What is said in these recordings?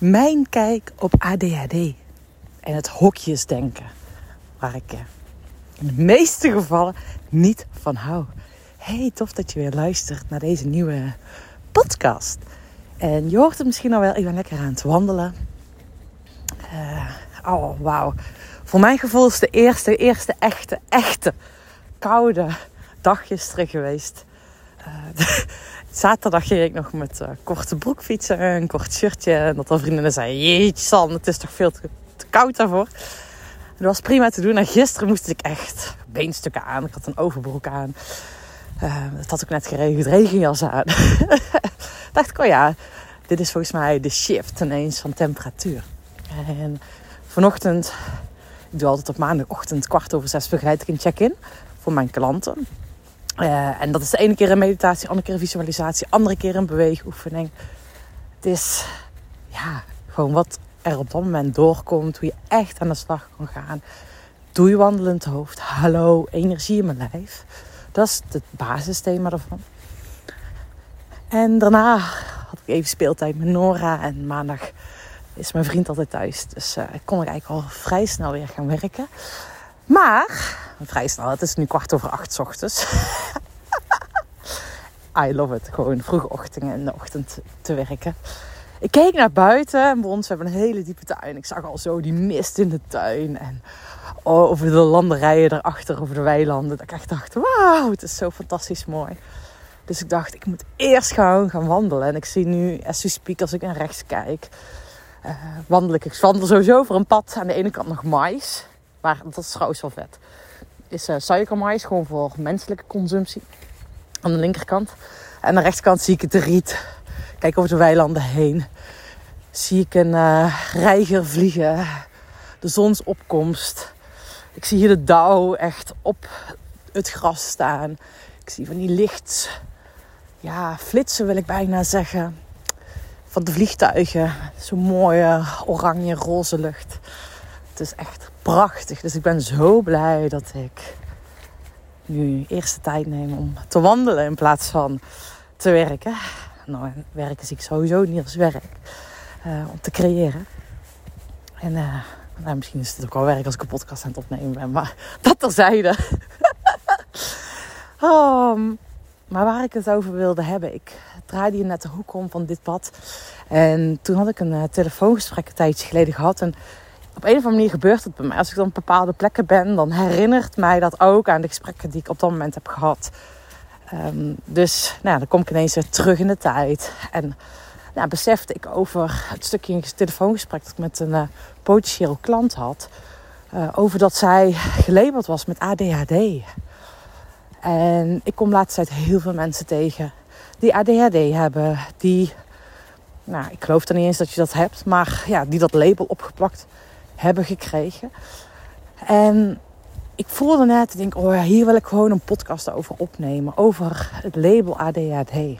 mijn kijk op ADHD en het hokjesdenken, waar ik in de meeste gevallen niet van hou. Hey, tof dat je weer luistert naar deze nieuwe podcast. En je hoort het misschien al wel, ik ben lekker aan het wandelen. Uh, oh, wauw. Voor mijn gevoel is de eerste, eerste echte, echte koude dagjes terug geweest. Uh, zaterdag ging ik nog met uh, korte broek fietsen, een kort shirtje. En dat al vriendinnen zeiden, jeetje San, het is toch veel te, te koud daarvoor. dat was prima te doen. En gisteren moest ik echt beenstukken aan. Ik had een overbroek aan. Het had ook net geregend, regenjas aan. dacht ik, oh ja, dit is volgens mij de shift ineens van temperatuur. En vanochtend, ik doe altijd op maandagochtend kwart over zes begeleid ik een check-in voor mijn klanten. Uh, en dat is de ene keer een meditatie, andere keer een visualisatie, andere keer een beweegoefening. Het is ja, gewoon wat er op dat moment doorkomt, hoe je echt aan de slag kan gaan. Doe je wandelend hoofd. Hallo, energie in mijn lijf. Dat is het basisthema ervan. En daarna had ik even speeltijd met Nora. En maandag is mijn vriend altijd thuis. Dus uh, ik kon er eigenlijk al vrij snel weer gaan werken. Maar, vrij snel, het is nu kwart over acht ochtends. I love it. Gewoon vroege ochtenden in de ochtend te werken. Ik keek naar buiten en bij ons hebben een hele diepe tuin. Ik zag al zo die mist in de tuin. En over de landerijen erachter, over de weilanden. Dat ik echt dacht, wauw, het is zo fantastisch mooi. Dus ik dacht, ik moet eerst gewoon gaan wandelen. En ik zie nu, as we speak, als ik naar rechts kijk, uh, wandel ik. Ik wandel sowieso over een pad. Aan de ene kant nog mais. Maar dat is trouwens wel vet. Is uh, suikermais, gewoon voor menselijke consumptie. Aan de linkerkant. En aan de rechterkant zie ik het riet. Kijk over de weilanden heen. Zie ik een uh, reiger vliegen. De zonsopkomst. Ik zie hier de dauw echt op het gras staan. Ik zie van die licht, ja, flitsen wil ik bijna zeggen. Van de vliegtuigen. Zo'n mooie oranje, roze lucht. Het is echt prachtig. Dus ik ben zo blij dat ik nu eerste tijd neem om te wandelen in plaats van te werken. Nou, werken zie ik sowieso niet als werk. Uh, om te creëren. En uh, nou, misschien is het ook wel werk als ik een podcast aan het opnemen ben. Maar dat terzijde. um, maar waar ik het over wilde hebben. Ik draaide hier net de hoek om van dit pad. En toen had ik een uh, telefoongesprek een tijdje geleden gehad. En op een of andere manier gebeurt het bij mij. Als ik dan op bepaalde plekken ben, dan herinnert mij dat ook aan de gesprekken die ik op dat moment heb gehad. Um, dus nou, dan kom ik ineens weer terug in de tijd. En nou, besefte ik over het stukje telefoongesprek dat ik met een uh, potentieel klant had. Uh, over dat zij gelabeld was met ADHD. En ik kom laatst tijd heel veel mensen tegen die ADHD hebben. Die, nou, ik geloof er niet eens dat je dat hebt, maar ja, die dat label opgeplakt hebben gekregen. En ik voelde net, ik denk, oh ja, hier wil ik gewoon een podcast over opnemen. Over het label ADHD.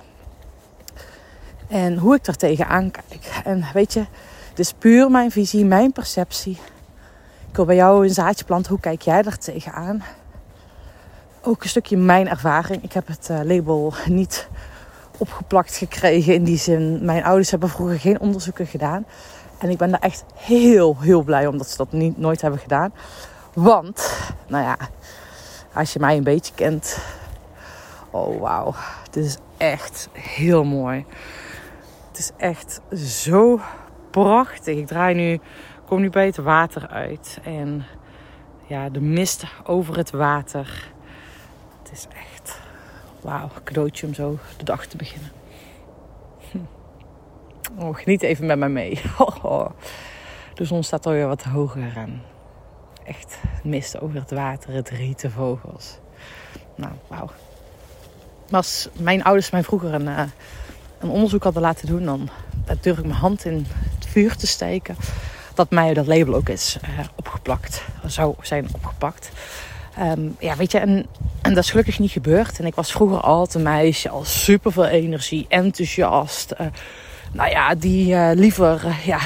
En hoe ik er tegenaan kijk. En weet je, het is puur mijn visie, mijn perceptie. Ik wil bij jou een zaadje planten. Hoe kijk jij er tegenaan? Ook een stukje mijn ervaring. Ik heb het uh, label niet opgeplakt gekregen. In die zin, mijn ouders hebben vroeger geen onderzoeken gedaan. En ik ben daar echt heel, heel blij om dat ze dat niet, nooit hebben gedaan. Want, nou ja, als je mij een beetje kent. Oh wauw, dit is echt heel mooi. Het is echt zo prachtig. Ik draai nu, kom nu bij het water uit. En ja, de mist over het water. Het is echt, wauw, cadeautje om zo de dag te beginnen. Oh, geniet even met mij mee. De zon staat alweer wat hoger en echt mist over het water, het rieten vogels. Nou, wauw. Als mijn ouders mij vroeger een, uh, een onderzoek hadden laten doen, dan durf ik mijn hand in het vuur te steken. Dat mij dat label ook is uh, opgeplakt, zou zijn opgepakt. Um, ja, weet je, en, en dat is gelukkig niet gebeurd. En ik was vroeger altijd een meisje, al super veel energie, enthousiast. Uh, nou ja, die uh, liever, uh, ja,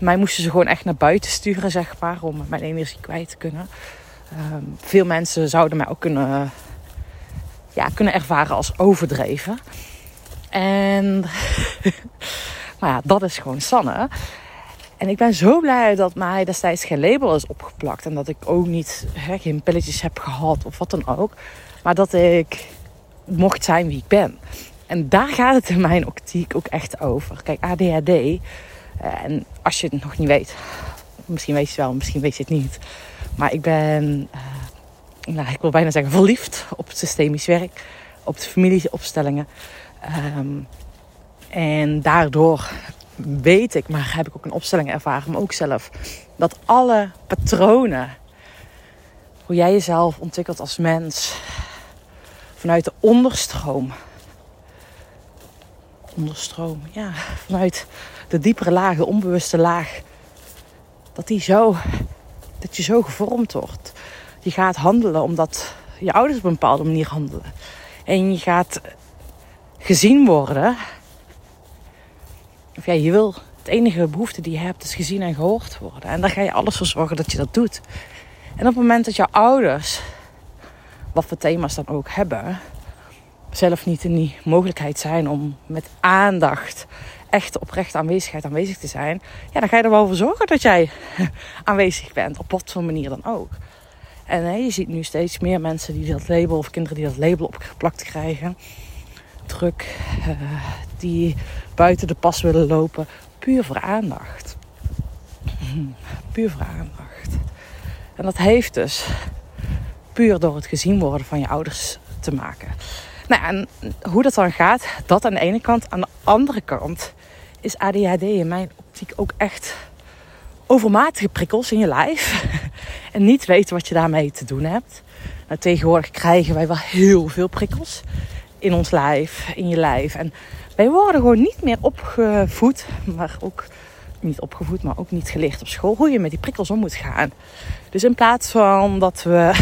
mij moesten ze gewoon echt naar buiten sturen, zeg maar, om mijn energie kwijt te kunnen. Um, veel mensen zouden mij ook kunnen, ja, kunnen ervaren als overdreven. En, maar ja, dat is gewoon Sanne. En ik ben zo blij dat mij destijds geen label is opgeplakt. En dat ik ook niet, geen pilletjes heb gehad of wat dan ook. Maar dat ik mocht zijn wie ik ben. En daar gaat het in mijn optiek ook echt over. Kijk, ADHD. Eh, en als je het nog niet weet, misschien weet je het wel, misschien weet je het niet. Maar ik ben, uh, nou, ik wil bijna zeggen, verliefd op het systemisch werk, op de familieopstellingen. Um, en daardoor weet ik, maar heb ik ook een opstelling ervaren, maar ook zelf, dat alle patronen, hoe jij jezelf ontwikkelt als mens, vanuit de onderstroom, onderstroom, ja, vanuit de diepere laag, onbewuste laag, dat die zo, dat je zo gevormd wordt. Je gaat handelen omdat je ouders op een bepaalde manier handelen. En je gaat gezien worden of ja, je wil, het enige behoefte die je hebt is gezien en gehoord worden. En daar ga je alles voor zorgen dat je dat doet. En op het moment dat jouw ouders, wat voor thema's dan ook hebben, zelf niet in die mogelijkheid zijn om met aandacht, echt oprechte aanwezigheid aanwezig te zijn, ja, dan ga je er wel voor zorgen dat jij aanwezig bent, op wat voor manier dan ook. En hè, je ziet nu steeds meer mensen die dat label, of kinderen die dat label opgeplakt krijgen. Druk, uh, die buiten de pas willen lopen. Puur voor aandacht. Puur voor aandacht. En dat heeft dus puur door het gezien worden van je ouders te maken. Nou, en hoe dat dan gaat, dat aan de ene kant. Aan de andere kant is ADHD in mijn optiek ook echt overmatige prikkels in je lijf. en niet weten wat je daarmee te doen hebt. Nou, tegenwoordig krijgen wij wel heel veel prikkels in ons lijf, in je lijf. En wij worden gewoon niet meer opgevoed, maar ook niet opgevoed, maar ook niet geleerd op school hoe je met die prikkels om moet gaan. Dus in plaats van dat we,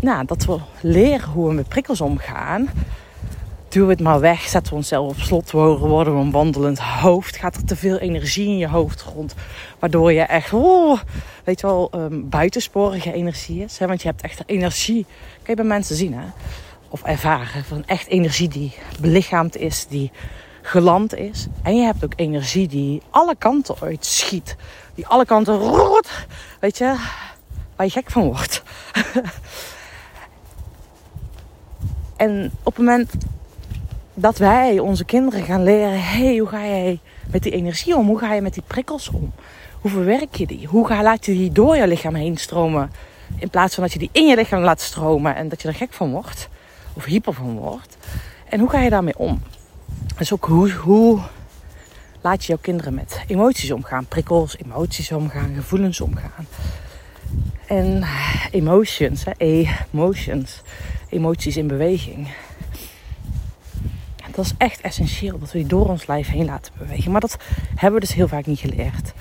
nou, dat we leren hoe we met prikkels omgaan, we het maar weg, zetten we onszelf op slot, worden we een wandelend hoofd, gaat er te veel energie in je hoofd rond, waardoor je echt, weet je wel, um, buitensporige energie is. Hè? Want je hebt echt energie, kan je bij mensen zien hè of ervaren van echt energie die belichaamd is, die geland is. En je hebt ook energie die alle kanten uit schiet. Die alle kanten roert, weet je, je gek van wordt. en op het moment dat wij onze kinderen gaan leren: hey, hoe ga jij met die energie om? Hoe ga je met die prikkels om? Hoe verwerk je die? Hoe ga, laat je die door je lichaam heen stromen? In plaats van dat je die in je lichaam laat stromen en dat je er gek van wordt of hyper van wordt. En hoe ga je daarmee om? Dus ook hoe, hoe laat je jouw kinderen met emoties omgaan? Prikkels, emoties omgaan, gevoelens omgaan. En emotions, hè, emotions, emoties in beweging. Dat is echt essentieel dat we die door ons lijf heen laten bewegen. Maar dat hebben we dus heel vaak niet geleerd.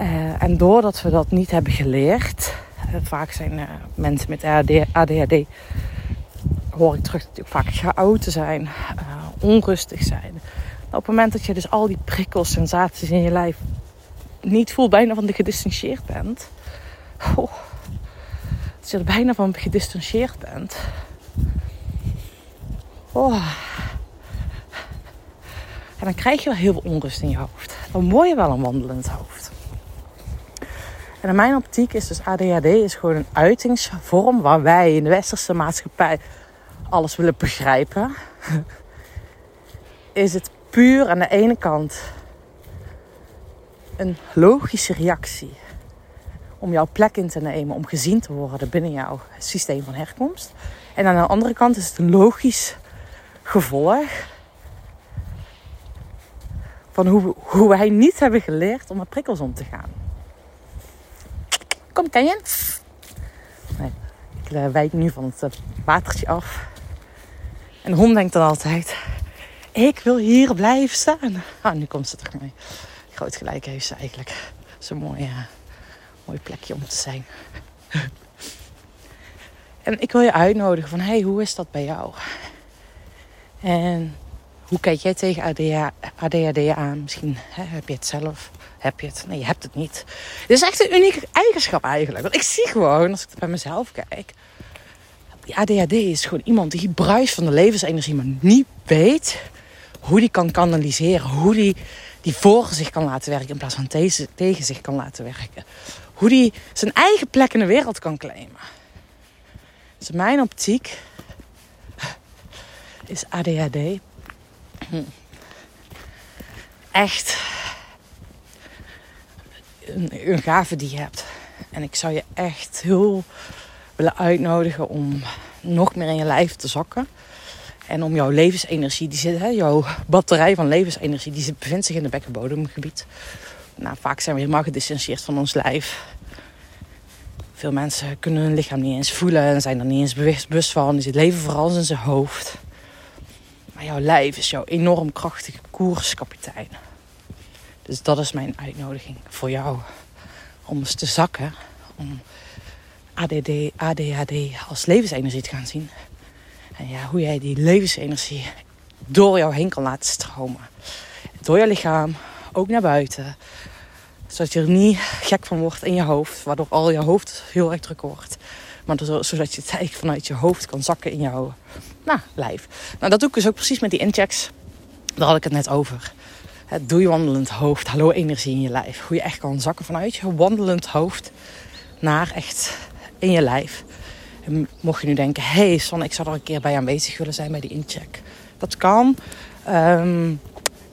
Uh, en doordat we dat niet hebben geleerd, uh, vaak zijn uh, mensen met ADHD hoor ik terug ook vaak chaoten zijn, uh, onrustig zijn. Nou, op het moment dat je dus al die prikkels, sensaties in je lijf niet voelt, bijna van de gedistanceerd bent. Oh, dat je er bijna van gedistanceerd bent. Oh. En dan krijg je wel heel veel onrust in je hoofd. Dan word je wel een wandelend hoofd. En in mijn optiek is dus ADHD is gewoon een uitingsvorm waar wij in de westerse maatschappij alles willen begrijpen, is het puur aan de ene kant een logische reactie om jouw plek in te nemen, om gezien te worden binnen jouw systeem van herkomst. En aan de andere kant is het een logisch gevolg van hoe, hoe wij niet hebben geleerd om met prikkels om te gaan. Kom, ken je? Ik uh, wijk nu van het uh, watertje af. En de hond denkt dan altijd: Ik wil hier blijven staan. Ah, nu komt ze terug mee. Groot gelijk heeft ze eigenlijk. Zo'n mooi, uh, mooi plekje om te zijn. en ik wil je uitnodigen van: Hey, hoe is dat bij jou? En hoe kijk jij tegen ADHD aan? Misschien hè, heb je het zelf. Heb je het? Nee, je hebt het niet. Dit is echt een unieke eigenschap eigenlijk. Want ik zie gewoon, als ik bij mezelf kijk die ADHD is gewoon iemand die bruist van de levensenergie, maar niet weet hoe die kan kanaliseren. Hoe die die voor zich kan laten werken in plaats van tegen zich kan laten werken. Hoe die zijn eigen plek in de wereld kan claimen. Dus mijn optiek is ADHD. Echt een, een gave die je hebt. En ik zou je echt heel willen uitnodigen om nog meer in je lijf te zakken. En om jouw levensenergie, die zit, hè, jouw batterij van levensenergie, die zit, bevindt zich in het bekkenbodemgebied. Nou, vaak zijn we helemaal gedissocieerd van ons lijf. Veel mensen kunnen hun lichaam niet eens voelen en zijn er niet eens bewust, van. Die zit leven vooral in zijn hoofd. Maar jouw lijf is jouw enorm krachtige koerskapitein. Dus dat is mijn uitnodiging voor jou. Om eens te zakken. Om ADD, ADHD als levensenergie te gaan zien. En ja, hoe jij die levensenergie door jou heen kan laten stromen. Door je lichaam, ook naar buiten. Zodat je er niet gek van wordt in je hoofd. Waardoor al je hoofd heel erg druk wordt. Maar zodat je het eigenlijk vanuit je hoofd kan zakken in jouw nou, lijf. Nou, dat doe ik dus ook precies met die inchecks. Daar had ik het net over. Doe je wandelend hoofd, hallo energie in je lijf. Hoe je echt kan zakken vanuit je wandelend hoofd naar echt in je lijf. Mocht je nu denken, hé hey Son, ik zou er een keer bij aanwezig willen zijn bij die incheck. Dat kan. Um,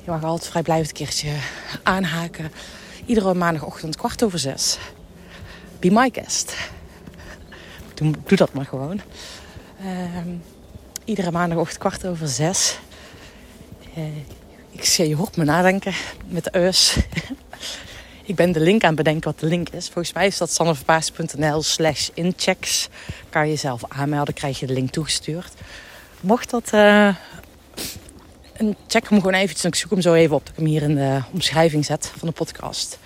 je mag altijd vrijblijvend een keertje aanhaken. Iedere maandagochtend kwart over zes. Be my guest. Doe, doe dat maar gewoon. Um, iedere maandagochtend kwart over zes. Uh, ik zie je hoort me nadenken met de us. ik ben de link aan het bedenken wat de link is. Volgens mij is dat sanneverpaas.nl slash inchecks. Kan je jezelf aanmelden, krijg je de link toegestuurd. Mocht dat uh, check hem gewoon eventjes. Ik zoek hem zo even op dat ik hem hier in de omschrijving zet van de podcast.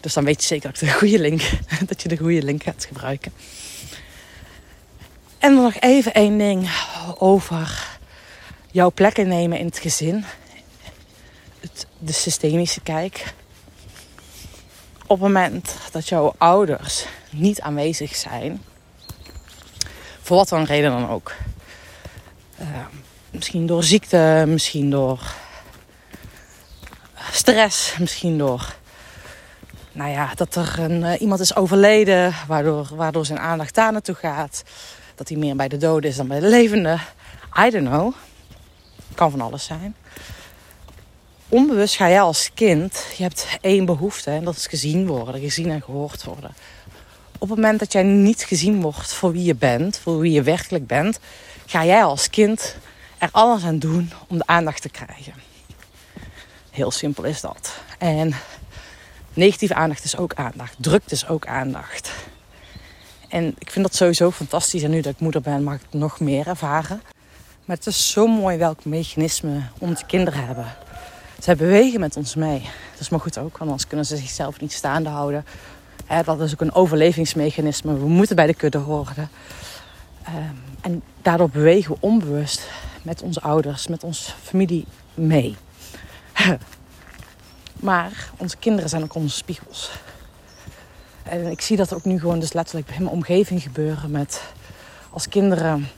Dus dan weet je zeker dat, ik de goede link, dat je de goede link gaat gebruiken. En dan nog even één ding over jouw plek innemen in het gezin. Het, de systemische kijk. Op het moment dat jouw ouders niet aanwezig zijn, voor wat dan reden dan ook. Misschien door ziekte, misschien door stress, misschien door nou ja, dat er een, uh, iemand is overleden, waardoor, waardoor zijn aandacht daar naartoe gaat. Dat hij meer bij de doden is dan bij de levenden. I don't know. Kan van alles zijn. Onbewust ga jij als kind, je hebt één behoefte en dat is gezien worden, gezien en gehoord worden. Op het moment dat jij niet gezien wordt voor wie je bent, voor wie je werkelijk bent, ga jij als kind er alles aan doen om de aandacht te krijgen. Heel simpel is dat. En negatieve aandacht is ook aandacht. Drukte is ook aandacht. En ik vind dat sowieso fantastisch. En nu dat ik moeder ben, mag ik het nog meer ervaren. Maar het is zo mooi welk mechanisme onze kinderen hebben. Zij bewegen met ons mee. Dat is maar goed ook, anders kunnen ze zichzelf niet staande houden. dat is ook een overlevingsmechanisme. We moeten bij de kudde horen. Ehm, en daardoor bewegen we onbewust met onze ouders, met onze familie mee. maar onze kinderen zijn ook onze spiegels. En ik zie dat ook nu gewoon dus letterlijk bij mijn omgeving gebeuren met als kinderen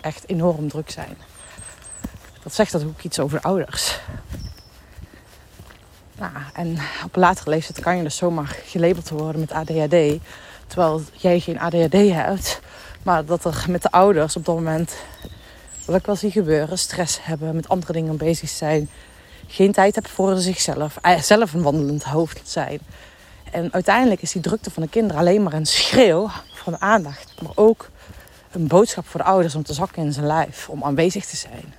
echt enorm druk zijn. Dat zegt dat ook iets over ouders. Nou, en op een latere leeftijd kan je dus zomaar gelabeld worden met ADHD. Terwijl jij geen ADHD hebt. Maar dat er met de ouders op dat moment, wat ik wel zie gebeuren, stress hebben, met andere dingen bezig zijn. Geen tijd hebben voor zichzelf. Eh, zelf een wandelend hoofd zijn. En uiteindelijk is die drukte van de kinderen alleen maar een schreeuw van aandacht. Maar ook een boodschap voor de ouders om te zakken in zijn lijf. Om aanwezig te zijn.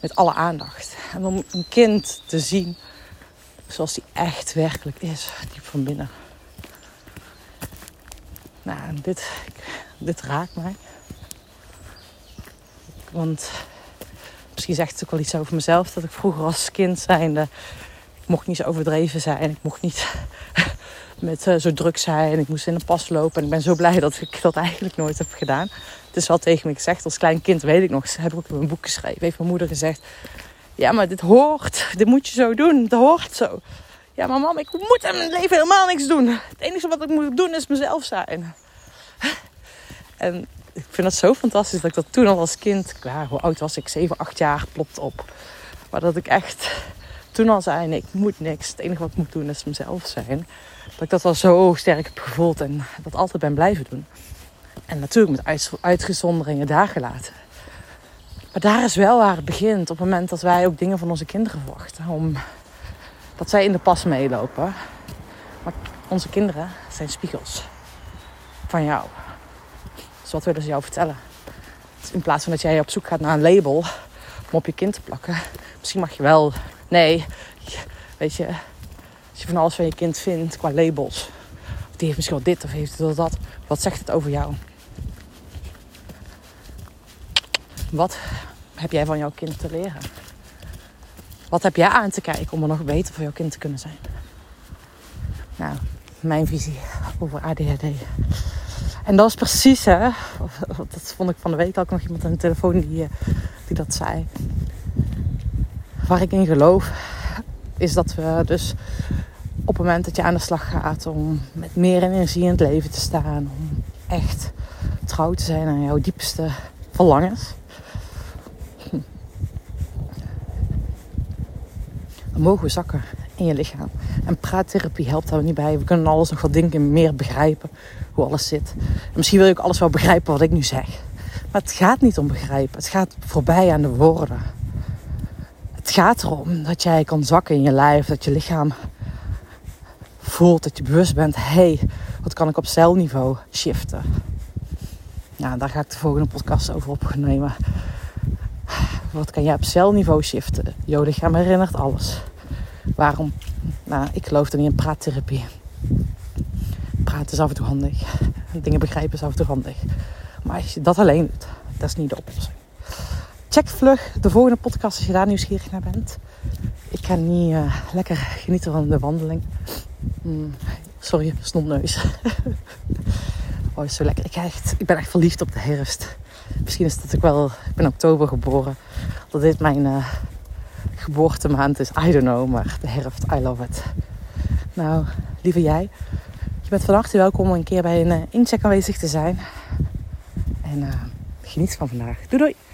Met alle aandacht. En om een kind te zien zoals die echt werkelijk is. Diep van binnen. Nou, dit, dit raakt mij. Want misschien zegt het ook wel iets over mezelf. Dat ik vroeger als kind zijnde... Ik mocht niet zo overdreven zijn. Ik mocht niet met uh, zo druk zijn. Ik moest in de pas lopen. En ik ben zo blij dat ik dat eigenlijk nooit heb gedaan. Het is wel tegen me gezegd. Als klein kind weet ik nog. Heb ik ook een boek geschreven. Heeft mijn moeder gezegd. Ja, maar dit hoort. Dit moet je zo doen. Het hoort zo. Ja, maar mam, ik moet in mijn leven helemaal niks doen. Het enige wat ik moet doen is mezelf zijn. En ik vind dat zo fantastisch dat ik dat toen al als kind, ja, hoe oud was ik? 7, 8 jaar, plopte op. Maar dat ik echt toen al zei, ik moet niks. Het enige wat ik moet doen is mezelf zijn. Dat ik dat al zo sterk heb gevoeld en dat altijd ben blijven doen. En natuurlijk met uitgezonderingen daar gelaten. Maar daar is wel waar het begint. Op het moment dat wij ook dingen van onze kinderen verwachten. Om, dat zij in de pas meelopen. Maar onze kinderen zijn spiegels van jou. Dus wat willen ze jou vertellen? In plaats van dat jij op zoek gaat naar een label om op je kind te plakken. Misschien mag je wel. Nee, weet je, als je van alles van je kind vindt qua labels. Of die heeft misschien wel dit of heeft wel dat. Wat zegt het over jou? Wat heb jij van jouw kind te leren? Wat heb jij aan te kijken om er nog beter voor jouw kind te kunnen zijn? Nou, mijn visie over ADHD. En dat is precies, hè, dat vond ik van de week ook nog iemand aan de telefoon die, eh, die dat zei. Waar ik in geloof, is dat we dus op het moment dat je aan de slag gaat om met meer energie in het leven te staan, om echt trouw te zijn aan jouw diepste verlangens, mogen zakken in je lichaam. En praattherapie helpt daar niet bij. We kunnen alles nog wat dingen meer begrijpen, hoe alles zit. En misschien wil je ook alles wel begrijpen wat ik nu zeg. Maar het gaat niet om begrijpen. Het gaat voorbij aan de woorden. Het gaat erom dat jij kan zakken in je lijf, dat je lichaam voelt, dat je bewust bent. hey, wat kan ik op celniveau shiften? Ja, daar ga ik de volgende podcast over opnemen. Wat kan jij op celniveau shiften? Jouw lichaam herinnert alles. Waarom? Nou, ik geloof er niet in praattherapie. Praten is af en toe handig. Dingen begrijpen is af en toe handig. Maar als je dat alleen doet, dat is niet de oplossing. Check vlug de volgende podcast als je daar nieuwsgierig naar bent. Ik ga niet uh, lekker genieten van de wandeling. Mm, sorry, snotneus. oh, is zo lekker. Ik, echt, ik ben echt verliefd op de herfst. Misschien is dat ook wel... Ik ben oktober geboren. Dat dit mijn... Uh, geboortemaand is. I don't know, maar de herfst, I love it. Nou, lieve jij, je bent van harte welkom om een keer bij een uh, incheck aanwezig te zijn. En uh, geniet van vandaag. Doei doei!